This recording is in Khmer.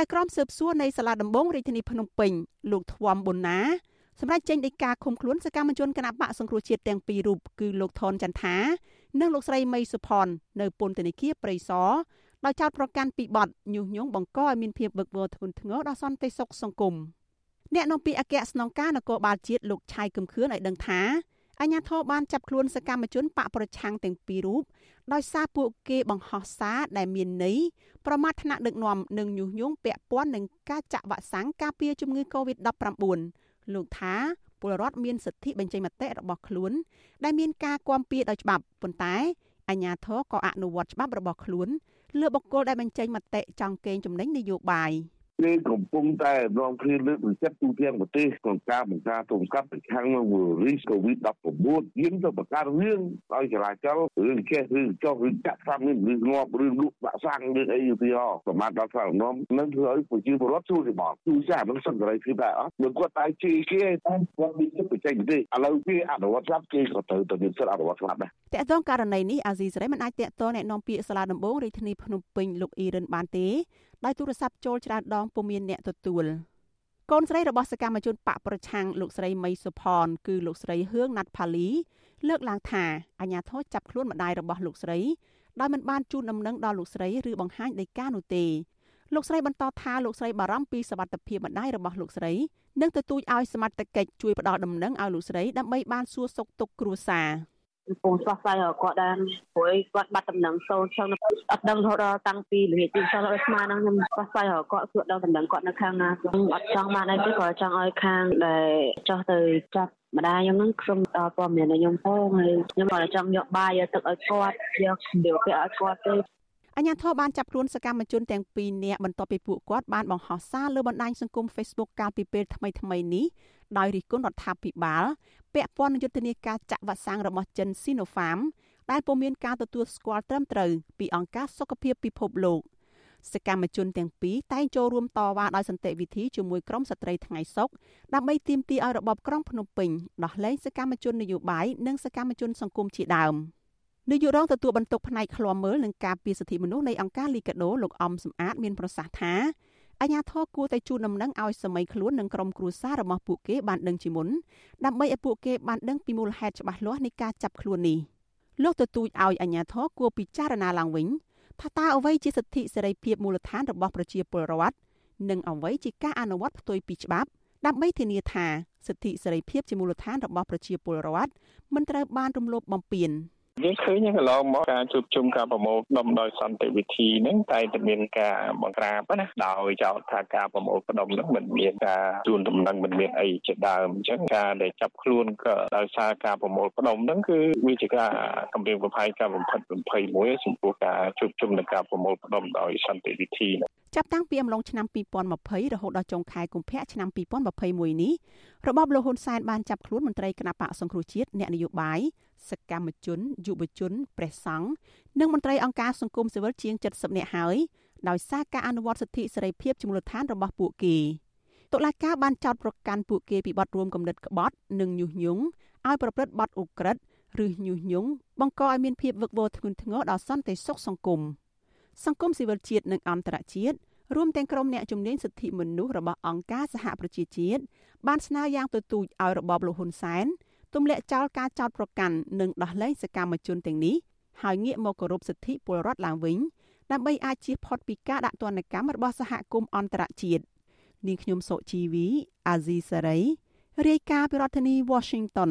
ៅក្រមស៊ើបសួរនៃសាលាដំបងរាជធានីភ្នំពេញលោកធំប៊ុនណាសម្រាប់ចេញដីកាឃុំខ្លួនសកម្មជនគណបកសង្គ្រោះជាតិទាំងពីររូបគឺលោកថនចន្ទថា និងលោកស្រីមីសុផននៅពន្ធនាគារព្រៃសរដោយចោទប្រកាន់ពីបទញុះញង់បង្កឲ្យមានភាពវឹកវរធ្ងន់ធ្ងរដល់សន្តិសុខសង្គមអ្នកនាំពាក្យអគ្គស្នងការនគរបាលជាតិលោកឆៃកឹមខឿនឲ្យដឹងថា អាញាធរបានចាប់ខ្លួនសកម្មជនបកប្រឆាំងទាំងពីររូបដោយសារពួកគេបង្ហោះសារដែលមានន័យប្រមាថថ្នាក់ដឹកនាំនិងញុះញង់ពាក់ព័ន្ធនឹងការចាក់វ៉ាក់សាំងការពារជំងឺ Covid-19 លោកថាពលរដ្ឋមានសិទ្ធិបញ្ចេញមតិរបស់ខ្លួន ដែលមានការគាំពៀដោយច្បាប់ប៉ុន្តែអាជ្ញាធរក៏អនុវត្តច្បាប់របស់ខ្លួនលើបុគ្គលដែលបញ្ចេញមតិចង់កេងចំណេញនយោបាយ។ គេកំពុងតែរងគ្នាលើកទឹកចិត្តទូទាំងប្រទេសក្នុងការបង្ការទប់ស្កាត់ប្រឆាំងនឹងវីរុស COVID-19 យើងទៅបង្កើតរឿងឲ្យចរាចរណ៍រឿងកេះរឿងចុះរឿងចាក់សាំមានរឿងងាប់រឿងលុកបាក់សាំងរឿងអីទៅហោប្រមាថដល់សារនំនឹងធ្វើឲ្យប្រជាពលរដ្ឋជួយរបស់ទូចាមិនសន្តិភាពដែរអត់បើគាត់តែជេរគេតែគាត់មានចិត្តបច្ចេកទេសឥឡូវគេអនុវត្តច្បាប់គេក៏ទៅទៅមានសិទ្ធិអនុវត្តច្បាប់ដែរតើតើករណីនេះអាស៊ីសេរីមិនអាចតកតអ្នកនាំពាក្យសាលាដំបងរាជធានីភ្នំពេញលោកអ៊ីរ៉ានបានទេ ដោយទូរស័ព្ទចូលច្រើនដងពុំមានអ្នកទទួលកូនស្រីរបស់សកម្មជនបកប្រឆាំងលោកស្រីមីសុផនគឺលោកស្រីហឿងណាត់ផាលីលើកឡើងថាអាញាធរចាប់ខ្លួនម្ដាយរបស់លោកស្រីដោយមិនបានជូនដំណឹងដល់លោកស្រីឬបង្ហាញដីកានោះទេលោកស្រីបន្តថាលោកស្រីបារម្ភពីសវត្ថិភាពម្ដាយរបស់លោកស្រីនិងទទូចឲ្យសមត្ថកិច្ចជួយផ្ដល់ដំណឹងឲ្យលោកស្រីដើម្បីបានសួរសុខទុក្ខគ្រួសារ កំពុងស្វះស្វែងរកគាត់ដែរព្រោះគាត់បាត់ដំណឹងសូនចឹងអត់ដឹងរហូតដល់តាំងពីលិហិទីសិលឲ្យស្មានហ្នឹងខ្ញុំស្វះស្វែងរកគាត់សួរដល់ដំណឹងគាត់នៅខាងណាខ្ញុំអត់ចង់បានអីទេគាត់ចង់ឲ្យខាងដែលចោះទៅចាប់ម្ដាយខ្ញុំហ្នឹងខ្ញុំដល់ព័ត៌មានខ្ញុំផងហើយខ្ញុំគាត់ចង់យកបាយយកទឹកឲ្យគាត់យកសម្ភារៈពាក់ឲ្យគាត់ទេអ ញ្ញាធរបានចាប់ខ្លួនសកម្មជនទាំងពីរនាក់បន្ទាប់ពីពួកគាត់បានបង្ហោះសារលើបណ្ដាញសង្គម Facebook កាលពីពេលថ្មីៗនេះដោយរិះគន់រដ្ឋាភិបាលពាក់ព័ន្ធនឹងយុទ្ធនាការចាក់វ៉ាក់សាំងរបស់ចិន Sinopharm ដែលពុំមានការទទួលស្គាល់ត្រឹមត្រូវពីអង្គការសុខភាពពិភពលោកសកម្មជនទាំងពីរតែងចូលរួមតវ៉ាដោយសន្តិវិធីជាមួយក្រុមស្ត្រីថ្ងៃសុកដើម្បីទាមទារឲ្យរបបក្រុងភ្នំពេញដោះលែងសកម្មជននយោបាយនិងសកម្មជនសង្គមជាដើម នាយករងទទួលបន្ទុកផ្នែកឃ្លាំមើលនឹងការពារសិទ្ធិមនុស្សនៃអង្គការលីកាដូលោកអំសំអាតមានប្រសាសន៍ថាអាញាធរគួរតែជូនដំណឹងឲ្យសម័យខ្លួននិងក្រុមគ្រួសាររបស់ពួកគេបានដឹងជាមុនដើម្បីឲ្យពួកគេបានដឹងពីមូលហេតុច្បាស់លាស់នៃការចាប់ខ្លួននេះលោកទទូចឲ្យអាញាធរគួរពិចារណាឡើងវិញថាតើអ្វីជាសិទ្ធិសេរីភាពមូលដ្ឋានរបស់ប្រជាពលរដ្ឋនិងអ្វីជាការអនុវត្តផ្ទុយពីច្បាប់ដើម្បីធានាថាសិទ្ធិសេរីភាពជាមូលដ្ឋានរបស់ប្រជាពលរដ្ឋមិនត្រូវបានរំលោភបំពាន។ យើងឃើញកន្លងមកការជួបជុំការប្រមូលផ្ដុំដោយសន្តិវិធីហ្នឹងតែតែមានការបង្ក្រាបណាដោយចោទថាការប្រមូលផ្ដុំហ្នឹងមិនមានការជួនដំណឹងមិនមានអីជាដើមអញ្ចឹងការដែលចាប់ខ្លួនក៏ដោយសារការប្រមូលផ្ដុំហ្នឹងគឺវាជាការគម្រាមកំហែងការបំផិតបំភ័យមួយចំពោះការជួបជុំនិងការប្រមូលផ្ដុំដោយសន្តិវិធី ចាប់តាំងពីអំឡុងឆ្នាំ2020រហូតដល់ចុងខែកុម្ភៈឆ្នាំ2021នេះរបបលោកហ៊ុនសែនបានចាប់ខ្លួនមន្ត្រីគណៈបកសង្គ្រោះជាតិអ្នកនយោបាយសកម្មជនយុវជនព្រះសង្ឃនិងមន្ត្រីអង្គការសង្គមស៊ីវិលជាង70នាក់ហើយដោយសារការអនុវត្តសិទ្ធិសេរីភាពជាមូលដ្ឋានរបស់ពួកគេតុលាការបានចោទប្រកាន់ពួកគេពីបទរួមគំនិតក្បត់និងញុះញង់ឲ្យប្រព្រឹត្តបទឧក្រិដ្ឋឬញុះញង់បង្កឲ្យមានភាពវឹកវរធ្ងន់ធ្ងរដល់សន្តិសុខសង្គម សង្គមស៊ីវិលជាតិនិងអន្តរជាតិរួមទាំងក្រុមអ្នកជំនាញសិទ្ធិមនុស្សរបស់អង្គការសហប្រជាជាតិបានស្នើយ៉ាងទទូចឲ្យរបបលោកហ៊ុនសែនទម្លាក់ចោលការចោទប្រកាន់និងដោះលែងសកម្មជនទាំងនេះហើយងាកមកគោរពសិទ្ធិពលរដ្ឋឡើងវិញដើម្បីអាចជៀសផុតពីការដាក់ទណ្ឌកម្មរបស់សហគមន៍អន្តរជាតិនាងខ្ញុំសុជីវីអាស៊ីសេរីរាយការណ៍ពីរដ្ឋធានី Washington